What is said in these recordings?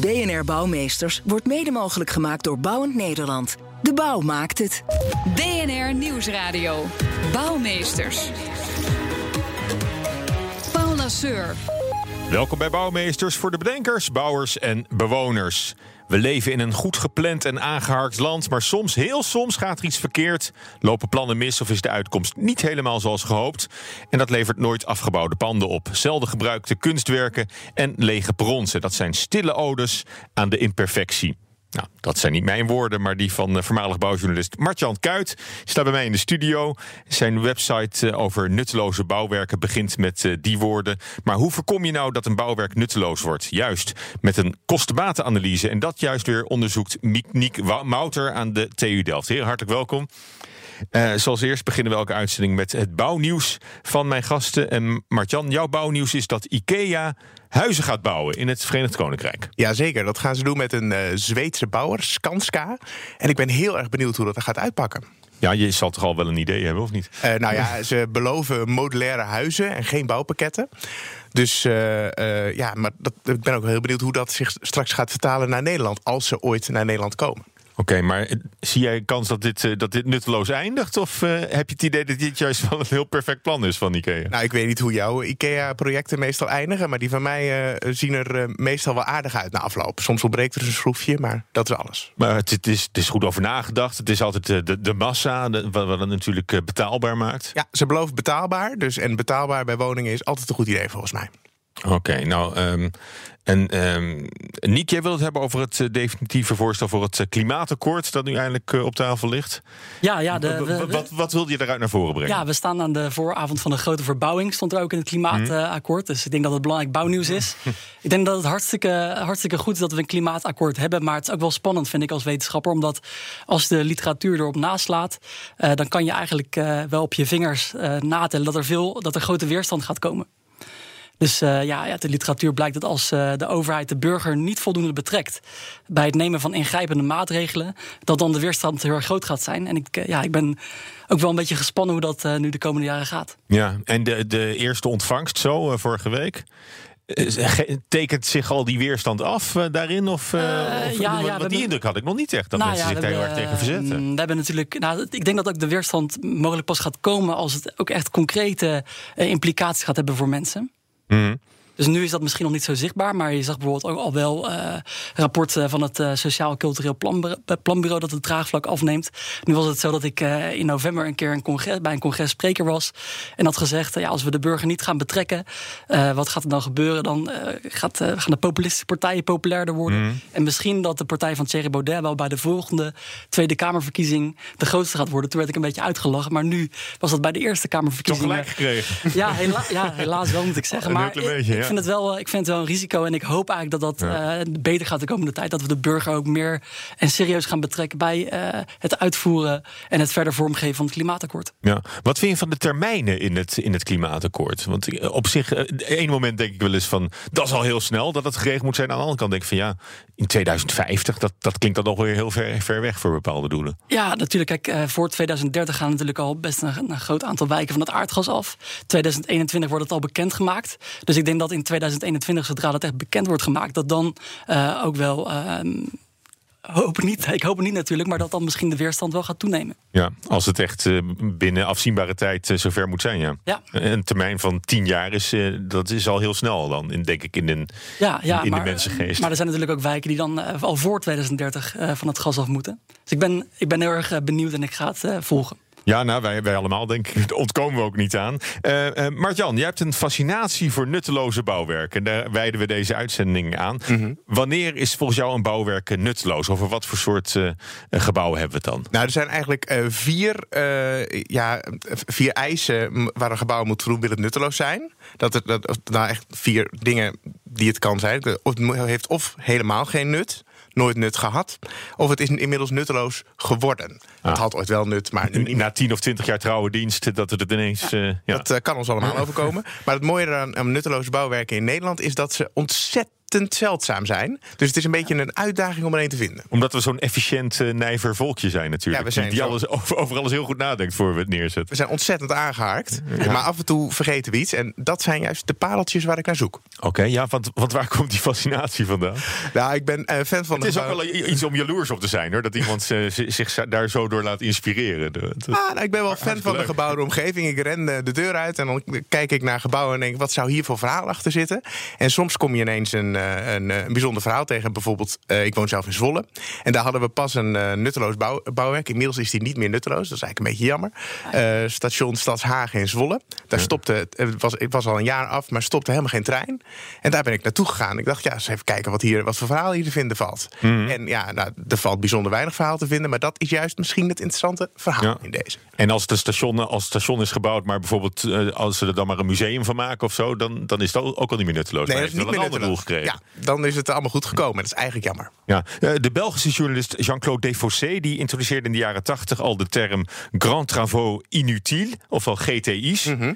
BNR Bouwmeesters wordt mede mogelijk gemaakt door Bouwend Nederland. De bouw maakt het. BNR Nieuwsradio. Bouwmeesters. Paul Lasseur. Welkom bij Bouwmeesters voor de bedenkers, bouwers en bewoners. We leven in een goed gepland en aangeharkt land, maar soms, heel soms, gaat er iets verkeerd. Lopen plannen mis of is de uitkomst niet helemaal zoals gehoopt. En dat levert nooit afgebouwde panden op. Zelden gebruikte kunstwerken en lege bronzen. Dat zijn stille odes aan de imperfectie. Nou, dat zijn niet mijn woorden, maar die van uh, voormalig bouwjournalist Martjan Kuit. Staat bij mij in de studio. Zijn website uh, over nutteloze bouwwerken begint met uh, die woorden. Maar hoe voorkom je nou dat een bouwwerk nutteloos wordt? Juist met een kostenbatenanalyse. En dat juist weer onderzoekt Niek Mouter aan de TU Delft. Heer, hartelijk welkom. Uh, zoals eerst beginnen we elke uitzending met het bouwnieuws van mijn gasten. En Martjan, jouw bouwnieuws is dat IKEA huizen gaat bouwen in het Verenigd Koninkrijk. Jazeker, dat gaan ze doen met een uh, Zweedse bouwer, Skanska. En ik ben heel erg benieuwd hoe dat er gaat uitpakken. Ja, je zal toch al wel een idee hebben, of niet? Uh, nou ja, ze beloven modulaire huizen en geen bouwpakketten. Dus uh, uh, ja, maar dat, ik ben ook heel benieuwd hoe dat zich straks gaat vertalen naar Nederland. Als ze ooit naar Nederland komen. Oké, okay, maar zie jij kans dat dit, uh, dat dit nutteloos eindigt? Of uh, heb je het idee dat dit juist wel een heel perfect plan is van IKEA? Nou, ik weet niet hoe jouw IKEA-projecten meestal eindigen. Maar die van mij uh, zien er meestal wel aardig uit na afloop. Soms ontbreekt er een schroefje, maar dat is alles. Maar het, het, is, het is goed over nagedacht. Het is altijd de, de massa de, wat, wat het natuurlijk betaalbaar maakt. Ja, ze beloven betaalbaar. Dus, en betaalbaar bij woningen is altijd een goed idee volgens mij. Oké, okay, nou, um, en um, Niek, jij wil het hebben over het uh, definitieve voorstel voor het uh, klimaatakkoord dat nu eindelijk uh, op tafel ligt. Ja, ja. De, we, wat, wat wilde je eruit naar voren brengen? Ja, we staan aan de vooravond van de grote verbouwing, stond er ook in het klimaatakkoord. Hmm. Dus ik denk dat het belangrijk bouwnieuws is. ik denk dat het hartstikke, hartstikke goed is dat we een klimaatakkoord hebben. Maar het is ook wel spannend, vind ik als wetenschapper. Omdat als de literatuur erop naslaat, dan kan je eigenlijk wel op je vingers natellen dat er, veel, dat er grote weerstand gaat komen. Dus uh, ja, ja, de literatuur blijkt dat als uh, de overheid de burger niet voldoende betrekt bij het nemen van ingrijpende maatregelen, dat dan de weerstand heel erg groot gaat zijn. En ik, uh, ja, ik ben ook wel een beetje gespannen hoe dat nu de komende jaren gaat. Ja, en de, de eerste ontvangst zo vorige week. Tekent zich al die weerstand af uh, daarin? Of, uh, of ja, ja, want die indruk had ik nog niet echt, dat nou, mensen ja, zich daar heel erg tegen verzetten. We hebben natuurlijk, nou, ik denk dat ook de weerstand mogelijk pas gaat komen als het ook echt concrete implicaties gaat hebben voor mensen. Mm. Dus nu is dat misschien nog niet zo zichtbaar. Maar je zag bijvoorbeeld ook al wel uh, rapporten van het uh, Sociaal Cultureel Planbureau, Planbureau dat het draagvlak afneemt. Nu was het zo dat ik in november een keer een congres, bij een congres spreker was. En had gezegd: ja, als we de burger niet gaan betrekken, wat gaat er dan gebeuren? Dan gaat, gaan de populistische partijen populairder worden. Mm. En misschien dat de partij van Thierry Baudet wel bij de volgende Tweede Kamerverkiezing de grootste gaat worden. Toen werd ik een beetje uitgelachen. Maar nu was dat bij de Eerste Kamerverkiezing. Toch gelijk gekregen? Ja, hela ja helaas wel moet ik zeggen. Maar een beetje, ik vind het wel, ik vind het wel een risico. En ik hoop eigenlijk dat dat ja. uh, beter gaat de komende tijd. Dat we de burger ook meer en serieus gaan betrekken bij uh, het uitvoeren en het verder vormgeven van het klimaatakkoord. Ja. Wat vind je van de termijnen in het, in het klimaatakkoord? Want eh, op zich, één moment denk ik wel eens van dat is al heel snel dat het geregeld moet zijn. Aan de andere kant denk ik van ja, in 2050, dat, dat klinkt dan nog weer heel ver, ver weg voor bepaalde doelen. Ja, natuurlijk. Kijk, voor 2030 gaan natuurlijk al best een, een groot aantal wijken van het aardgas af. 2021 wordt het al bekendgemaakt. Dus ik denk dat in 2021, zodra dat echt bekend wordt gemaakt, dat dan uh, ook wel. Uh, hoop ik, niet, ik hoop het niet natuurlijk, maar dat dan misschien de weerstand wel gaat toenemen. Ja, als het echt uh, binnen afzienbare tijd uh, zover moet zijn, ja. ja. Een termijn van tien jaar is, dat is al heel snel dan, in, denk ik, in, een, ja, ja, in maar, de mensengeest. Maar er zijn natuurlijk ook wijken die dan al voor 2030 van het gas af moeten. Dus ik ben, ik ben heel erg benieuwd en ik ga het volgen. Ja, nou, wij, wij allemaal, denk ik. Daar ontkomen we ook niet aan. Uh, uh, Martjan, jij hebt een fascinatie voor nutteloze bouwwerken. Daar wijden we deze uitzending aan. Mhm. Wanneer is volgens jou een bouwwerk nutteloos? Over wat voor soort uh, gebouwen hebben we het dan? Nou, er zijn eigenlijk vier, ja, vier eisen waar een gebouw moet voldoen wil het nutteloos zijn. Dat er dat, nou echt vier dingen die het kan zijn. Het heeft of helemaal geen nut nooit nut gehad. Of het is inmiddels nutteloos geworden. Ah. Het had ooit wel nut, maar nu Na tien of twintig jaar trouwe dienst, dat het ineens... Ja, uh, ja. Dat uh, kan ons allemaal overkomen. Maar het mooie aan, aan nutteloze bouwwerken in Nederland... is dat ze ontzettend zeldzaam zijn. Dus het is een beetje een uitdaging om er een te vinden. Omdat we zo'n efficiënt uh, nijver volkje zijn natuurlijk. Ja, we zijn die zo... alles, over, over, alles heel goed nadenkt voor we het neerzetten. We zijn ontzettend aangehaakt. Ja. Maar af en toe vergeten we iets. En dat zijn juist de pareltjes waar ik naar zoek. Oké, okay, ja, want, want, waar komt die fascinatie vandaan? Nou, ik ben uh, fan van... Het is ook wel iets om jaloers op te zijn, hoor. Dat iemand uh, zich daar zo door laat inspireren. Dat, ah, nou, ik ben wel fan van de gebouwde omgeving. Ik ren de deur uit en dan kijk ik naar gebouwen en denk... wat zou hier voor verhaal achter zitten? En soms kom je ineens een, een, een bijzonder verhaal tegen. Bijvoorbeeld, uh, ik woon zelf in Zwolle. En daar hadden we pas een uh, nutteloos bouw, bouwwerk. Inmiddels is die niet meer nutteloos. Dat is eigenlijk een beetje jammer. Uh, station Stadshagen in Zwolle. Daar stopte, het was, het was al een jaar af, maar stopte helemaal geen trein. En daar ben ik naartoe gegaan. Ik dacht, ja, eens even kijken wat, hier, wat voor verhaal hier te vinden valt. Mhm. En ja, nou, er valt bijzonder weinig verhaal te vinden. Maar dat is juist misschien het interessante verhaal Ja. in deze. En als het station, als het station is gebouwd, maar bijvoorbeeld uh, als ze er dan maar een museum van maken of zo, dan, dan is het ook al niet meer nutteloos. Nee, maar dat is heeft niet meer een andere doel nutteloos. gekregen. Ja, dan is het allemaal goed gekomen. Dat is eigenlijk jammer. Ja. Uh, de Belgische journalist Jean-Claude Desfossé die introduceerde in de jaren 80 al de term Grand Travaux Inutiles, ofwel GTI's. Mhm.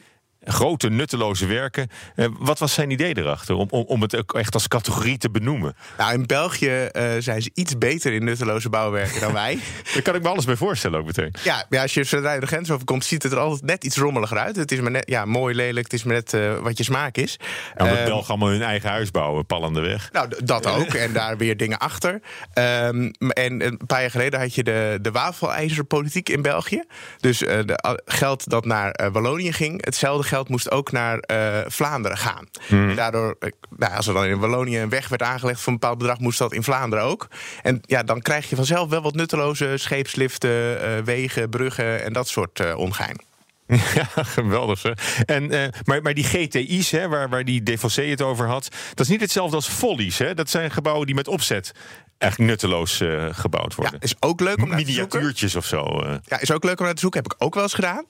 Grote nutteloze werken. Uh, wat was zijn idee erachter om, om, om het ook echt als categorie te benoemen? Nou, in België uh, zijn ze iets beter in nutteloze bouwwerken dan wij. Daar kan ik me alles bij voorstellen ook meteen. Ja, ja als je zodra je de grens overkomt, ziet het er altijd net iets rommeliger uit. Het is maar net, ja, mooi, lelijk, het is maar net uh, wat je smaak is. Ja, omdat um, Belgen allemaal hun eigen huis bouwen, pallende weg. Nou, dat ook. en daar weer dingen achter. Um, en een paar jaar geleden had je de, de wafelijzerpolitiek in België. Dus uh, de, geld dat naar Wallonië ging, hetzelfde geld moest ook naar uh, Vlaanderen gaan. Hmm. Daardoor, nou, als er dan in Wallonië een weg werd aangelegd voor een bepaald bedrag, moest dat in Vlaanderen ook. En ja, dan krijg je vanzelf wel wat nutteloze scheepsliften, uh, wegen, bruggen en dat soort uh, ongein. Ja, geweldig. Hè? En, uh, maar, maar die GTI's, hè, waar, waar die Defossé het over had, dat is niet hetzelfde als follies. Hè? Dat zijn gebouwen die met opzet eigenlijk nutteloos uh, gebouwd worden. Ja, is ook leuk om naar te zoeken. Miniatuurtjes of zo. Uh. Ja, is ook leuk om naar te zoeken. Heb ik ook wel eens gedaan.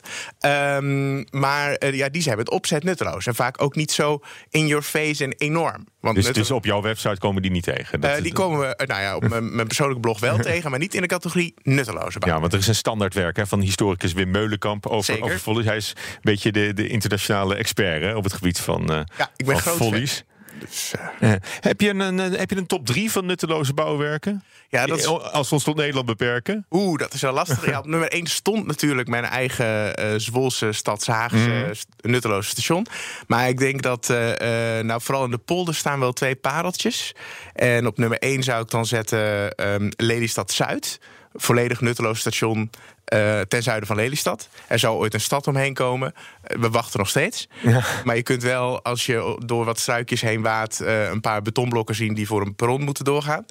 Um, maar uh, ja, die zijn met opzet nutteloos. En vaak ook niet zo in your face en enorm. Want dus, dus op jouw website komen die niet tegen? Dat, die komen we nou ja, op mijn persoonlijke blog wel tegen, maar niet in de categorie nutteloze bouw. Ja, want er is een standaardwerk hè, van historicus Wim Meulenkamp over, over. Hij is een beetje de, de internationale expert hè, op het gebied van, ja, ik ben van groot. Dus, uh. heb, je een, een, heb je een top 3 van nutteloze bouwwerken? Ja, dat is... Als we ons tot Nederland beperken? Oeh, dat is wel lastig. ja, op nummer 1 stond natuurlijk mijn eigen uh, Zwolse Stadshaagse mm. nutteloze station. Maar ik denk dat, uh, nou vooral in de polder staan wel twee pareltjes. En op nummer 1 zou ik dan zetten um, Lelystad Zuid. Volledig nutteloos station uh, ten zuiden van Lelystad. Er zou ooit een stad omheen komen. Uh, we wachten nog steeds. Ja. Maar je kunt wel, als je door wat struikjes heen waat... Uh, een paar betonblokken zien die voor een perron moeten doorgaan.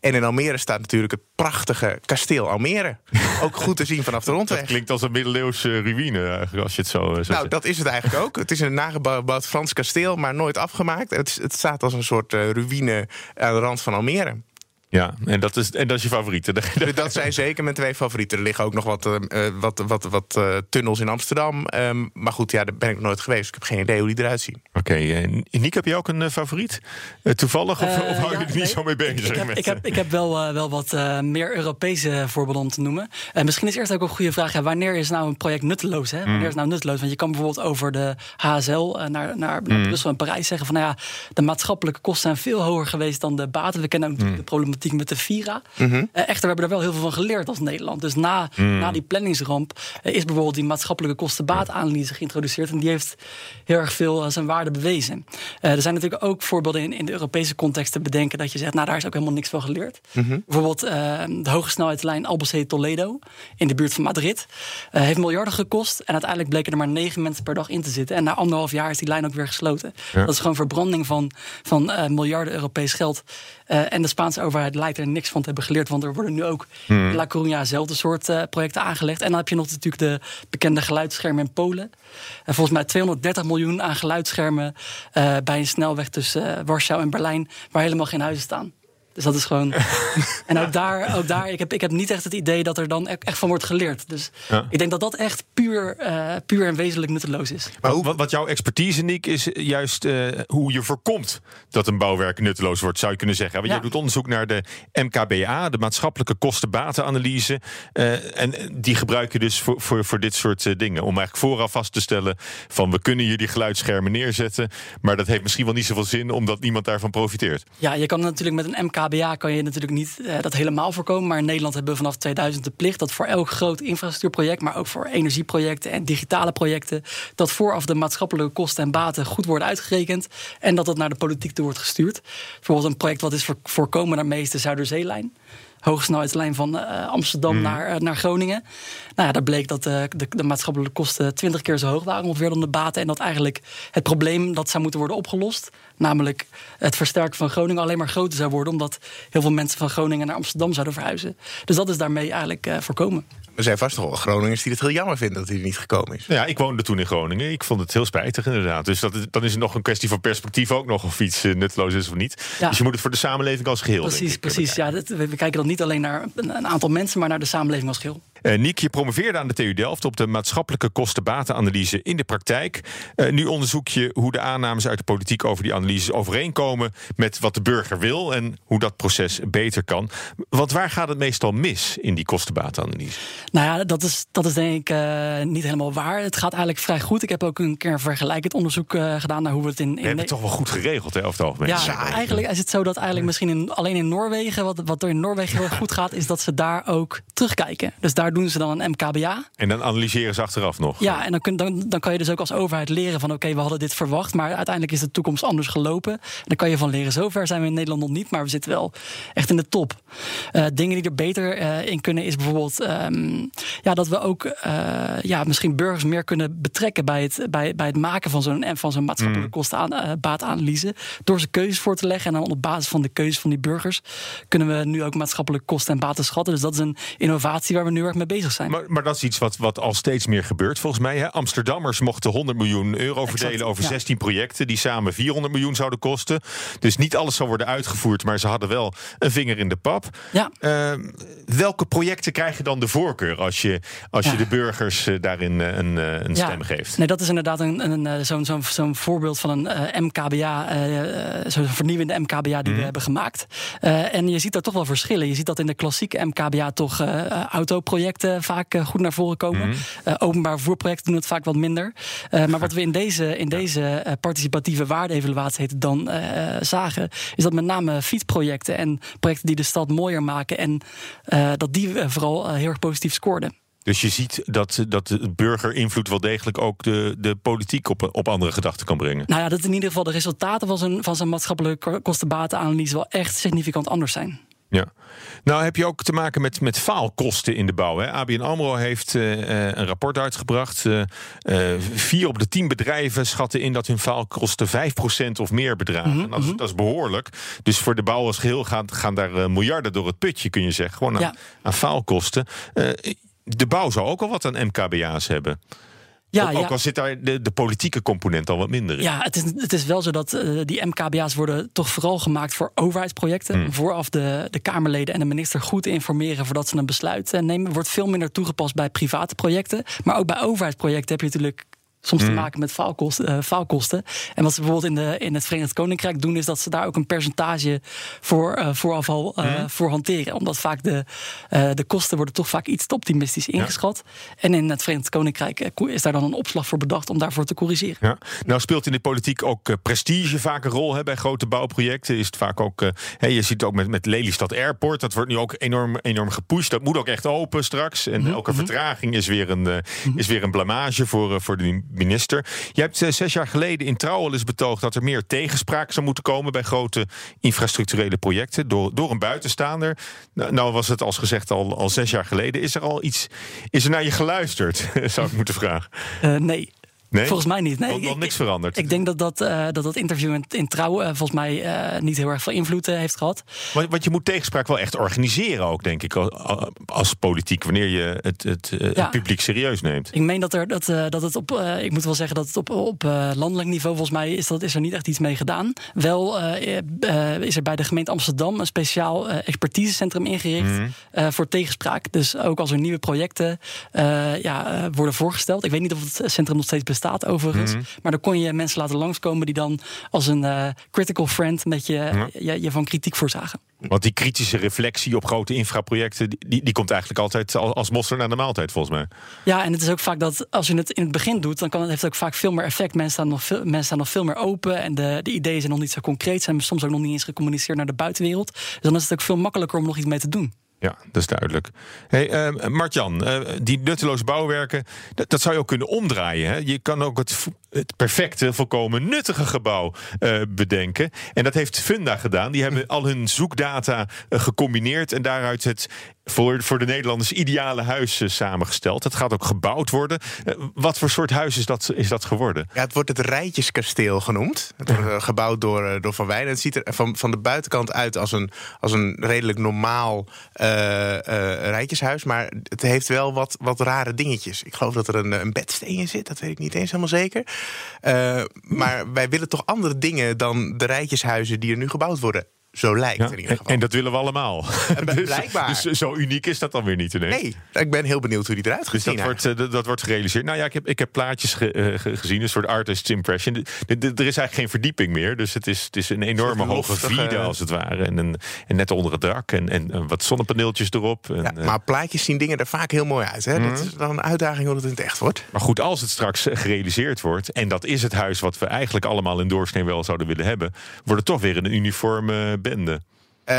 En in Almere staat natuurlijk het prachtige kasteel Almere. Ook goed te zien vanaf de rondweg. Dat klinkt als een middeleeuwse ruïne, eigenlijk, als je het zo, zo Nou, zegt. dat is het eigenlijk ook. Het is een nagebouwd Frans kasteel, maar nooit afgemaakt. Het, het staat als een soort ruïne aan de rand van Almere. Ja, en dat is, en dat is je favoriete. Dat zijn zeker mijn twee favorieten. Er liggen ook nog wat, uh, wat, wat, wat uh, tunnels in Amsterdam. Um, maar goed, ja, daar ben ik nog nooit geweest. Ik heb geen idee hoe die eruit zien. Oké, okay, uh, Niek, heb je ook een uh, favoriet? toevallig? Of, of hou je er niet nee, zo mee bezig? Ik, ik, heb, met, ik, heb, ik heb wel, wel wat meer Europese voorbeelden om te noemen. misschien is eerst ook een goede vraag. Ja, wanneer is nou een project nutteloos? Hè? Wanneer Mm. is nou nutteloos? Want je kan bijvoorbeeld over de HSL naar, naar, Mm. naar Brussel en Parijs zeggen van... nou ja, de maatschappelijke kosten zijn veel hoger geweest dan de baten. We kennen ook Mm. de problematiek met de Vira. Mm -hmm. Echter, we hebben er wel heel veel van geleerd als Nederland. Dus na, Mm. na die planningsramp uh, is bijvoorbeeld die maatschappelijke kostenbaatanalyse geïntroduceerd. En die heeft heel erg veel uh, zijn waarde bewezen. er zijn natuurlijk ook voorbeelden in, in de Europese context te bedenken dat je zegt, nou daar is ook helemaal niks van geleerd. Mm -hmm. Bijvoorbeeld de hoge snelheidslijn Albacete-Toledo in de buurt van Madrid. heeft miljarden gekost en uiteindelijk bleken er maar negen mensen per dag in te zitten. En na anderhalf jaar is die lijn ook weer gesloten. Ja. Dat is gewoon verbranding van, van miljarden Europees geld. En de Spaanse overheid lijkt er niks van te hebben geleerd. Want er worden nu ook in La Coruña zelfde soort uh, projecten aangelegd. En dan heb je nog natuurlijk de bekende geluidsschermen in Polen. En volgens mij 230 miljoen aan geluidsschermen uh, bij een snelweg tussen Warschau en Berlijn, waar helemaal geen huizen staan. Dus dat is gewoon. en ook daar, ook daar ik, heb, ik heb niet echt het idee dat er dan echt van wordt geleerd. Dus ja. ik denk dat dat echt puur, uh, puur en wezenlijk nutteloos is. Maar hoe, wat, jouw expertise, Nick, is juist uh, hoe je voorkomt dat een bouwwerk nutteloos wordt, zou je kunnen zeggen. Want ja. je doet onderzoek naar de MKBA, de maatschappelijke kosten-batenanalyse. Uh, en die gebruik je dus voor, voor, voor dit soort dingen. Om eigenlijk vooraf vast te stellen van we kunnen hier die geluidsschermen neerzetten. Maar dat heeft misschien wel niet zoveel zin omdat niemand daarvan profiteert. Ja, je kan natuurlijk met een MKBA KBA kan je natuurlijk niet uh, dat helemaal voorkomen. Maar in Nederland hebben we vanaf 2000 de plicht dat voor elk groot infrastructuurproject, maar ook voor energieprojecten en digitale projecten, dat vooraf de maatschappelijke kosten en baten goed worden uitgerekend en dat dat naar de politiek toe wordt gestuurd. Bijvoorbeeld een project wat is voorkomen daarmee is de Zuiderzeelijn hoogsnelheidslijn van uh, Amsterdam mm. naar, uh, naar Groningen. Nou ja, daar bleek dat uh, de, de, maatschappelijke kosten twintig keer zo hoog waren ongeveer dan de baten. En dat eigenlijk het probleem dat zou moeten worden opgelost, namelijk het versterken van Groningen, alleen maar groter zou worden. Omdat heel veel mensen van Groningen naar Amsterdam zouden verhuizen. Dus dat is daarmee eigenlijk voorkomen. Er zijn vast toch wel Groningers die het heel jammer vinden dat hij er niet gekomen is. Ja, ik woonde toen in Groningen. Ik vond het heel spijtig inderdaad. Dus dat, dan is het nog een kwestie van perspectief ook nog of iets nutteloos is of niet. Ja. Dus je moet het voor de samenleving als geheel. Precies, precies. Ja, dat, we, we kijken dan niet alleen naar een aantal mensen, maar naar de samenleving als geheel. Uh, Niek, je promoveerde aan de TU Delft op de maatschappelijke kosten-batenanalyse in de praktijk. Uh, nu onderzoek je hoe de aannames uit de politiek over die analyses overeenkomen met wat de burger wil en hoe dat proces beter kan. Want waar gaat het meestal mis in die kosten-batenanalyse? Nou ja, dat is, dat is denk ik uh, niet helemaal waar. Het gaat eigenlijk vrij goed. Ik heb ook een keer een vergelijkend onderzoek gedaan naar hoe we het in. in we hebben het toch wel goed geregeld, hè, over het algemeen. Ja, eigenlijk is het zo dat eigenlijk misschien in, alleen in Noorwegen, wat, wat er in Noorwegen heel goed gaat, is dat ze daar ook terugkijken. Dus daar doen ze dan een MKBA. En dan analyseren ze achteraf nog. Ja, en dan, kun, dan, dan kan je dus ook als overheid leren van oké, we hadden dit verwacht, maar uiteindelijk is de toekomst anders gelopen. En dan kan je van leren. Zover zijn we in Nederland nog niet, maar we zitten wel echt in de top. Uh, dingen die er beter uh, in kunnen is bijvoorbeeld um, ja, dat we ook uh, ja, misschien burgers meer kunnen betrekken bij het, bij, bij het maken van zo'n van zo'n maatschappelijke mm. kostenbaatanalyse. Door ze keuzes voor te leggen en dan op basis van de keuzes van die burgers kunnen we nu ook maatschappelijke kosten en baten schatten. Dus dat is een innovatie waar we nu erg mee bezig zijn. Maar, maar dat is iets wat, wat al steeds meer gebeurt volgens mij. Hè? Amsterdammers mochten 100 miljoen euro exact, verdelen over ja. 16 projecten die samen 400 miljoen zouden kosten. Dus niet alles zou worden uitgevoerd, maar ze hadden wel een vinger in de pap. Ja. Uh, welke projecten krijgen dan de voorkeur als je, als je de burgers uh, daarin uh, een, een stem geeft? Nee, dat is inderdaad een, een, zo'n zo'n zo'n voorbeeld van een MKBA, zo'n vernieuwende MKBA die mm. we hebben gemaakt. en je ziet daar toch wel verschillen. Je ziet dat in de klassieke MKBA toch autoprojecten vaak goed naar voren komen. Mm. openbaar vervoerprojecten doen het vaak wat minder. maar wat we in deze, in deze participatieve waardeevaluatie heet het dan zagen, is dat met name fietsprojecten en projecten die de stad mooier maken en dat die vooral heel erg positief scoorden. Dus je ziet dat, dat de burgerinvloed wel degelijk ook de, de politiek op, op andere gedachten kan brengen. Nou ja, dat in ieder geval de resultaten van zijn, van zijn maatschappelijke kostenbatenanalyse wel echt significant anders zijn. Ja. Nou heb je ook te maken met, met faalkosten in de bouw. Hè? ABN AMRO heeft uh, een rapport uitgebracht. Uh, uh, vier op de tien bedrijven schatten in dat hun faalkosten 5% of meer bedragen. Mm -hmm. dat, is, dat, is, behoorlijk. Dus voor de bouw als geheel gaan, gaan daar miljarden door het putje, kun je zeggen. Gewoon aan, ja. aan faalkosten. de bouw zou ook al wat aan MKBA's hebben. Ja, ook, ook ja. al zit daar de, de, politieke component al wat minder in. Ja, het is, het is wel zo dat uh, die MKBA's worden toch vooral gemaakt voor overheidsprojecten. Mm. Vooraf de, de Kamerleden en de minister goed informeren voordat ze een besluit nemen. Wordt veel minder toegepast bij private projecten. Maar ook bij overheidsprojecten heb je natuurlijk soms mm. te maken met faalkosten, uh, faalkosten. En wat ze bijvoorbeeld in, de, in het Verenigd Koninkrijk doen, is dat ze daar ook een percentage voor, uh, voorafval uh, mm. voor hanteren. Omdat vaak de, de kosten worden toch vaak iets te optimistisch ingeschat. Ja. En in het Verenigd Koninkrijk is daar dan een opslag voor bedacht om daarvoor te corrigeren. Ja. Nou speelt in de politiek ook prestige vaak een rol hè, bij grote bouwprojecten. Is het vaak ook, je ziet het ook met, met Lelystad Airport, dat wordt nu ook enorm, enorm gepusht. Dat moet ook echt open straks. En mm -hmm. elke vertraging is weer een, -hmm. is weer een blamage voor, voor de minister. Je hebt uh, zes jaar geleden in Trouw al eens betoogd dat er meer tegenspraak zou moeten komen bij grote infrastructurele projecten door, door een buitenstaander. Nou, nou was het als gezegd al, al zes jaar geleden. Is er al iets, is er naar je geluisterd, zou ik moeten vragen? Uh, nee. Nee? Volgens mij niet. Nee, nog niks ik- veranderd. Ik denk dat dat, eh, dat, dat interview in, in Trouw eh, volgens mij eh, niet heel erg veel invloed heeft gehad. Want, want je moet tegenspraak wel echt organiseren ook, denk ik, al- als politiek, wanneer je het, het, het Ja. publiek serieus neemt. Ik meen dat, er, dat, dat het op, ik moet wel zeggen dat het op, op landelijk niveau, volgens mij is, dat, is er niet echt iets mee gedaan. Wel is er bij de gemeente Amsterdam een speciaal expertisecentrum ingericht Mhm. voor tegenspraak. Dus ook als er nieuwe projecten ja, worden voorgesteld. Ik weet niet of het centrum nog steeds bestaat overigens. Mhm. Maar dan kon je mensen laten langskomen die dan als een eh, critical friend met je, je, je van kritiek voorzagen. Want die kritische reflectie op grote infraprojecten, die, die, komt eigenlijk altijd al- als mosterd naar de maaltijd, volgens mij. Ja, en het is ook vaak dat als je het in het begin doet, dan kan het, heeft het ook vaak veel meer effect. Mensen staan nog veel, mensen staan nog veel meer open en de, de ideeën zijn nog niet zo concreet, zijn soms ook nog niet eens gecommuniceerd naar de buitenwereld. Dus dan is het ook veel makkelijker om nog iets mee te doen. Ja, dat is duidelijk. Hey, eh, Martjan, eh, die nutteloze bouwwerken, dat, dat zou je ook kunnen omdraaien. Hè? Je kan ook het, het perfecte, volkomen nuttige gebouw eh, bedenken. En dat heeft Funda gedaan. Die hebben al hun zoekdata eh, gecombineerd en daaruit het voor, voor de Nederlanders ideale huis eh, samengesteld. Het gaat ook gebouwd worden. Wat voor soort huis is dat, is dat geworden? Ja, het wordt het Rijtjeskasteel genoemd. Het wordt gebouwd door, door Van Wijnen. Het ziet er van, van de buitenkant uit als een, als een redelijk normaal rijtjeshuis. Maar het heeft wel wat, wat rare dingetjes. Ik geloof dat er een, een bedsteen in zit. Dat weet ik niet eens helemaal zeker. Eh, maar wij willen toch andere dingen dan de rijtjeshuizen die er nu gebouwd worden. Zo lijkt Ja, in ieder en, geval. en dat willen we allemaal. b- blijkbaar. Dus, dus zo uniek is dat dan weer niet ineens. Nee, ik ben heel benieuwd hoe die eruit gaat Dus zien. dat wordt, eh, dat, wordt gerealiseerd. Nou ja, ik heb, ik heb plaatjes ge- eh, ge- gezien, een soort artist impression. De- de- de- er is eigenlijk geen verdieping meer. Dus het is, het is een enorme Een hoge vide, als het ware. En, een, en net onder het dak. En, en, eh, wat zonnepaneeltjes erop. En, Ja, eh, maar plaatjes zien dingen er vaak heel mooi uit. Hè? Dat is dan een uitdaging hoe het in het echt wordt. maar goed, als het straks eh, gerealiseerd wordt. en dat is het huis wat we eigenlijk allemaal in doorsnee wel zouden willen hebben. wordt het toch weer een uniforme bende.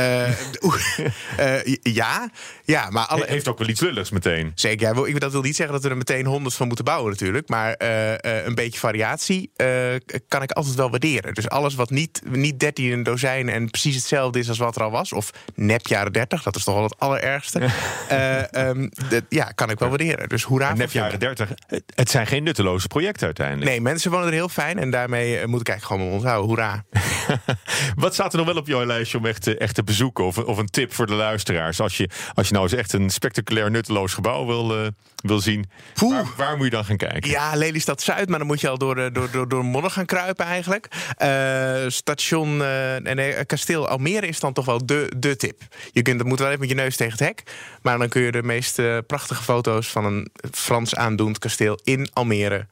Eh, ja, ja, maar alle, He- heeft ook wel iets lulligs meteen. Zeker, ja, wil- ik, dat wil niet zeggen dat we er meteen honderd van moeten bouwen natuurlijk. Maar een beetje variatie kan ik altijd wel waarderen. Dus alles wat niet, niet 13 een dozijn en precies hetzelfde is als wat er al was. Of nep jaren 30, dat is toch wel het allerergste. Eh, ehm, dat- ja, kan ik wel waarderen. Dus hoera. Nep jaren Funda. 30. Het, zijn geen nutteloze projecten uiteindelijk. Nee, mensen wonen er heel fijn en daarmee moet ik eigenlijk gewoon mijn mond houden. Hoera. Wat staat er nog wel op jouw lijstje om echt, echt te bezoeken? Of, of een tip voor de luisteraars? Als je, als je nou eens echt een spectaculair nutteloos gebouw wil, eh, wil zien, waar, waar moet je dan gaan kijken? Ja, Lelystad Zuid, maar dan moet je al door, de- door, door, door Monne gaan kruipen eigenlijk. Eh, station eh, en eh, kasteel Almere is dan toch wel de, de tip. Je kunt, dat moet wel even met je neus tegen het hek. Maar dan kun je de meest eh, prachtige foto's van een Frans aandoend kasteel in Almere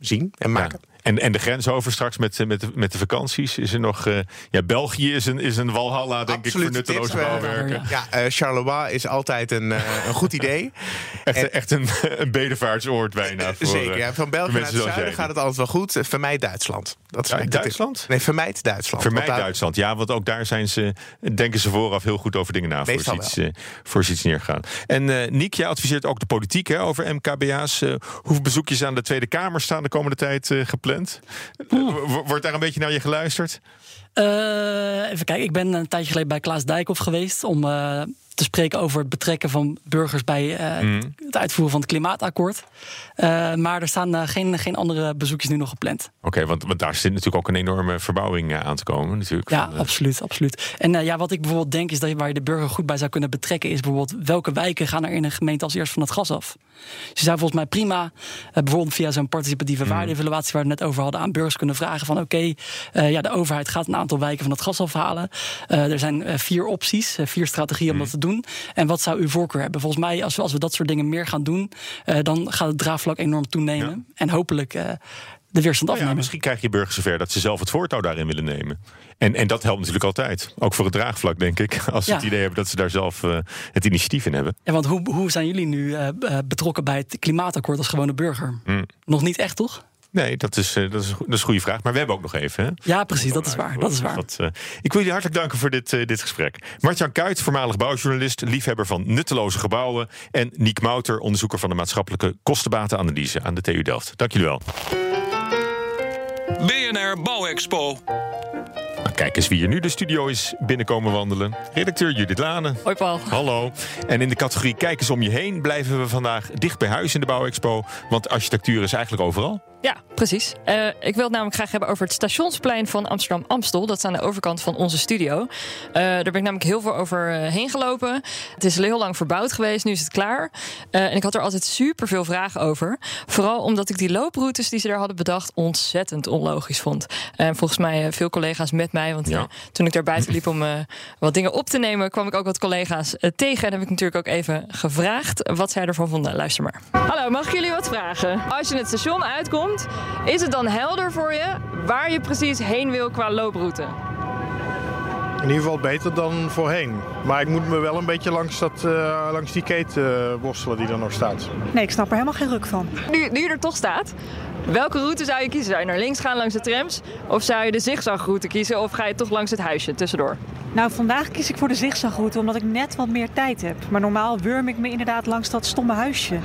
zien en Ja. En, en de grens over straks met, eh, met, de, met de vakanties? Is er nog. eh, ja, België is een, is een walhalla, denk ik, voor nutteloze bouwwerken. Ja, eh, Charleroi is altijd een, een goed idee. Echt, en- echt een, een bedevaartsoord bijna. Voor, Zeker, ja. van België naar het zuiden jij. gaat het altijd wel goed. Vermijd Duitsland. Dat is Ja. Duitsland? Nee, vermijd Duitsland. Vermijd daar- Duitsland, ja, want ook daar zijn ze, denken ze vooraf heel goed over dingen na voor ze, iets, voor ze iets neergaan. En Niek, jij adviseert ook de politiek hè, over MKBA's. Hoeveel bezoekjes aan de Tweede Kamer staan de komende tijd gepland? Wordt daar een beetje naar je geluisterd? Eh, even kijken, ik ben een tijdje geleden bij Klaas Dijkhoff geweest om eh, te spreken over het betrekken van burgers bij eh, Mhm. het uitvoeren van het klimaatakkoord. Eh, maar er staan eh, geen, geen andere bezoekjes nu nog gepland. Oké, want, want daar zit natuurlijk ook een enorme verbouwing aan te komen. Natuurlijk, Ja, absoluut, absoluut. En ja, wat ik bijvoorbeeld denk is dat je, waar je de burger goed bij zou kunnen betrekken, is bijvoorbeeld welke wijken gaan er in een gemeente als eerst van het gas af. Dus je zou volgens mij prima, bijvoorbeeld via zo'n participatieve waardeevaluatie waar we het net over hadden, aan burgers kunnen vragen van oké, ja, de overheid gaat een aantal wijken van het gas afhalen. Er zijn vier opties, vier strategieën om dat te doen. En wat zou uw voorkeur hebben? Volgens mij, als we, als we dat soort dingen meer gaan doen, eh, dan gaat het draagvlak enorm toenemen. En hopelijk eh, de weerstand nou ja, afnemen. misschien krijg je burgers zover dat ze zelf het voortouw daarin willen nemen. En, en dat helpt natuurlijk altijd. Ook voor het draagvlak, denk ik. Als ze Ja. het idee hebben dat ze daar zelf eh, het initiatief in hebben. Ja, want hoe, hoe zijn jullie nu betrokken bij het klimaatakkoord als gewone burger? Hmm. Nog niet echt, toch? Nee, dat is, eh, dat, is, dat is een goede vraag. Maar we hebben ook nog even. Hè? Ja, precies, dat is waar. Dat is waar. Dat, eh, ik wil jullie hartelijk danken voor dit, eh, dit gesprek. Martjan Kuit, voormalig bouwjournalist, liefhebber van nutteloze gebouwen. En Niek Mouter, onderzoeker van de maatschappelijke kostenbatenanalyse aan de TU Delft. Dank jullie wel. BNR Bouwexpo. Nou, kijk eens wie er nu de studio is binnenkomen wandelen. Redacteur Judith Lane. Hoi Paul. Hallo. En in de categorie Kijk eens om je heen blijven we vandaag dicht bij huis in de Bouwexpo. Want architectuur is eigenlijk overal. Ja, precies. Uh, ik wil het namelijk graag hebben over het stationsplein van Amsterdam-Amstel. Dat is aan de overkant van onze studio. Uh, daar ben ik namelijk heel veel over uh, heen gelopen. Het is heel lang verbouwd geweest, nu is het klaar. en ik had er altijd super veel vragen over. Vooral omdat ik die looproutes die ze daar hadden bedacht ontzettend onlogisch vond. En volgens mij veel collega's met mij. Want ja. toen ik daar buiten liep om wat dingen op te nemen, kwam ik ook wat collega's tegen. En heb ik natuurlijk ook even gevraagd wat zij ervan vonden. Luister maar. Hallo, mag ik jullie wat vragen? Als je het station uitkomt is het dan helder voor je waar je precies heen wil qua looproute? In ieder geval beter dan voorheen. Maar ik moet me wel een beetje langs, dat, uh, langs die keten uh, worstelen die er nog staat. Nee, ik snap er helemaal geen ruk van. Nu, nu je er toch staat, welke route zou je kiezen? Zou je naar links gaan langs de trams? Of zou je de zigzagroute kiezen? Of ga je toch langs het huisje tussendoor? Nou, vandaag kies ik voor de zigzagroute omdat ik net wat meer tijd heb. Maar normaal wurm ik me inderdaad langs dat stomme huisje.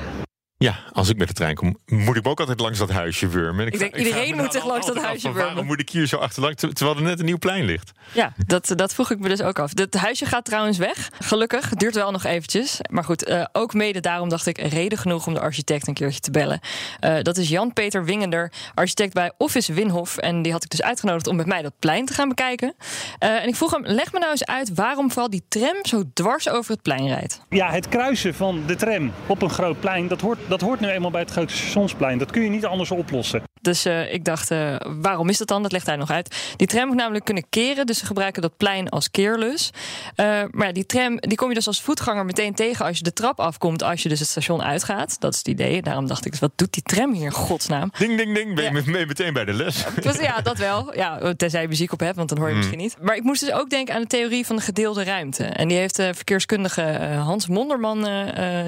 Ja, als ik met de trein kom, moet ik me ook altijd langs dat huisje wurmen. Ik, ik denk, iedereen moet zich langs dat huisje wurmen. Waarom moet ik hier zo achterlangs, terwijl er net een nieuw plein ligt? Ja, dat, dat vroeg ik me dus ook af. Het huisje gaat trouwens weg. Gelukkig, het duurt wel nog eventjes. Maar goed, uh, ook mede daarom dacht ik reden genoeg om de architect een keertje te bellen. Uh, dat is Jan-Peter Wingender, architect bij Office Winhof. En die had ik dus uitgenodigd om met mij dat plein te gaan bekijken. Uh, en ik vroeg hem, leg me nou eens uit waarom vooral die tram zo dwars over het plein rijdt. Ja, het kruisen van de tram op een groot plein, dat hoort, dat hoort nu eenmaal bij het grote stationsplein. Dat kun je niet anders oplossen. Dus uh, ik dacht, uh, waarom is dat dan? Dat legt hij nog uit. Die tram moet namelijk kunnen keren, dus ze gebruiken dat plein als keerlus. Uh, maar die tram die kom je dus als voetganger meteen tegen als je de trap afkomt, als je dus het station uitgaat. Dat is het idee. Daarom dacht ik, dus wat doet die tram hier in godsnaam? Ding, ding, ding. Ben je ja. meteen bij de les? Dus, ja, dat wel. Ja, tenzij je muziek op hebt, want dan hoor je mm. misschien niet. Maar ik moest dus ook denken aan de theorie van de gedeelde ruimte. En die heeft de verkeerskundige Hans Monderman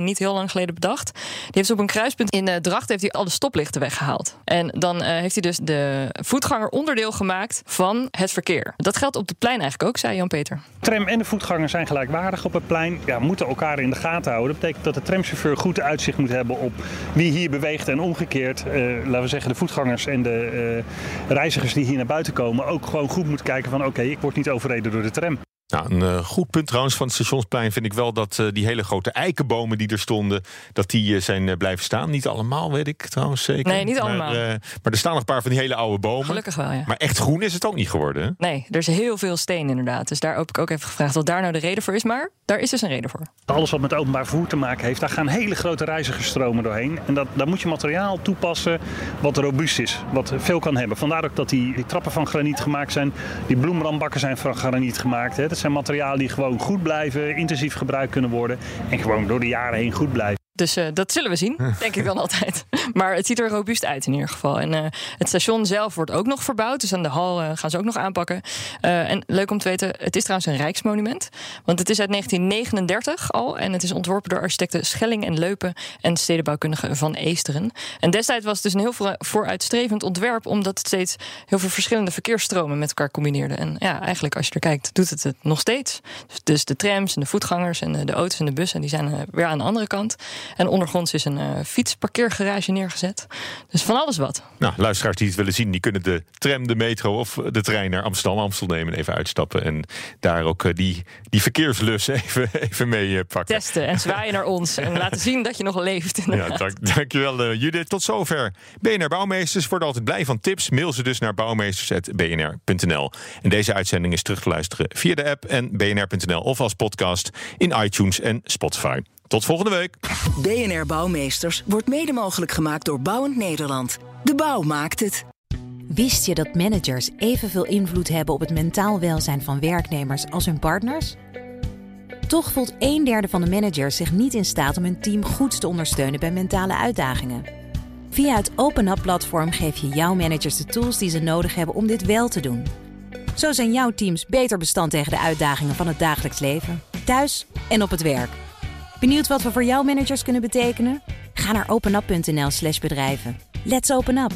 niet heel lang geleden bedacht. Die heeft op een kruispunt in Dracht heeft hij alle stoplichten weggehaald. En dan uh, heeft hij dus de voetganger onderdeel gemaakt van het verkeer. Dat geldt op het plein eigenlijk ook, zei Jan-Peter. Tram en de voetganger zijn gelijkwaardig op het plein. Ja, moeten elkaar in de gaten houden. Dat betekent dat de tramchauffeur goed uitzicht moet hebben op wie hier beweegt en omgekeerd. Uh, laten we zeggen, de voetgangers en de uh, reizigers die hier naar buiten komen ook gewoon goed moeten kijken van oké, ik word niet overreden door de tram. Nou, een uh, goed punt trouwens van het stationsplein vind ik wel dat uh, die hele grote eikenbomen die er stonden, dat die uh, zijn blijven staan. Niet allemaal, weet ik trouwens zeker. Nee, niet allemaal. Maar, maar, er staan nog een paar van die hele oude bomen. Gelukkig wel, ja. Maar echt groen is het ook niet geworden. Hè? Nee, er is heel veel steen inderdaad. Dus daar heb ik ook even gevraagd wat daar nou de reden voor is. Maar daar is dus een reden voor. Alles wat met openbaar vervoer te maken heeft, daar gaan hele grote reizigersstromen doorheen. En dat, daar moet je materiaal toepassen wat robuust is, wat veel kan hebben. Vandaar ook dat die, die trappen van graniet gemaakt zijn. Die bloemrambakken zijn van graniet gemaakt. Hè. Dat zijn materialen die gewoon goed blijven, intensief gebruikt kunnen worden en gewoon door de jaren heen goed blijven. Dus uh, dat zullen we zien, denk ik dan altijd. Maar het ziet er robuust uit in ieder geval. En uh, het station zelf wordt ook nog verbouwd. Dus aan de hal uh, gaan ze ook nog aanpakken. en leuk om te weten, het is trouwens een rijksmonument. Want het is uit 1939 al. En het is ontworpen door architecten Schelling en Leupen... en stedenbouwkundigen Van Eesteren. En destijds was het dus een heel vooruitstrevend ontwerp... omdat het steeds heel veel verschillende verkeersstromen met elkaar combineerde. En ja, eigenlijk als je er kijkt, doet het het nog steeds. Dus de trams en de voetgangers en de, de auto's en de bussen... die zijn weer aan de andere kant... En ondergronds is een uh, fietsparkeergarage neergezet. Dus van alles wat. Nou, luisteraars die het willen zien, die kunnen de tram, de metro of de trein naar Amsterdam, Amstel nemen. Even uitstappen. En daar ook uh, die, die verkeerslus even, even mee uh, pakken. Testen en zwaaien naar ons. En laten zien dat je nog leeft. Ja, dank, dankjewel Judith. Tot zover. BNR Bouwmeesters wordt altijd blij van tips. Mail ze dus naar bouwmeesters.bnr.nl. En deze uitzending is terug te luisteren via de app en bnr.nl of als podcast in iTunes en Spotify. Tot volgende week. BNR Bouwmeesters wordt mede mogelijk gemaakt door Bouwend Nederland. De bouw maakt het. Wist je dat managers evenveel invloed hebben op het mentaal welzijn van werknemers als hun partners? Toch voelt een derde van de managers zich niet in staat om hun team goed te ondersteunen bij mentale uitdagingen. Via het OpenUp-platform geef je jouw managers de tools die ze nodig hebben om dit wel te doen. Zo zijn jouw teams beter bestand tegen de uitdagingen van het dagelijks leven, thuis en op het werk. Benieuwd wat we voor jouw managers kunnen betekenen? Ga naar openup.nl/slash bedrijven. Let's open up!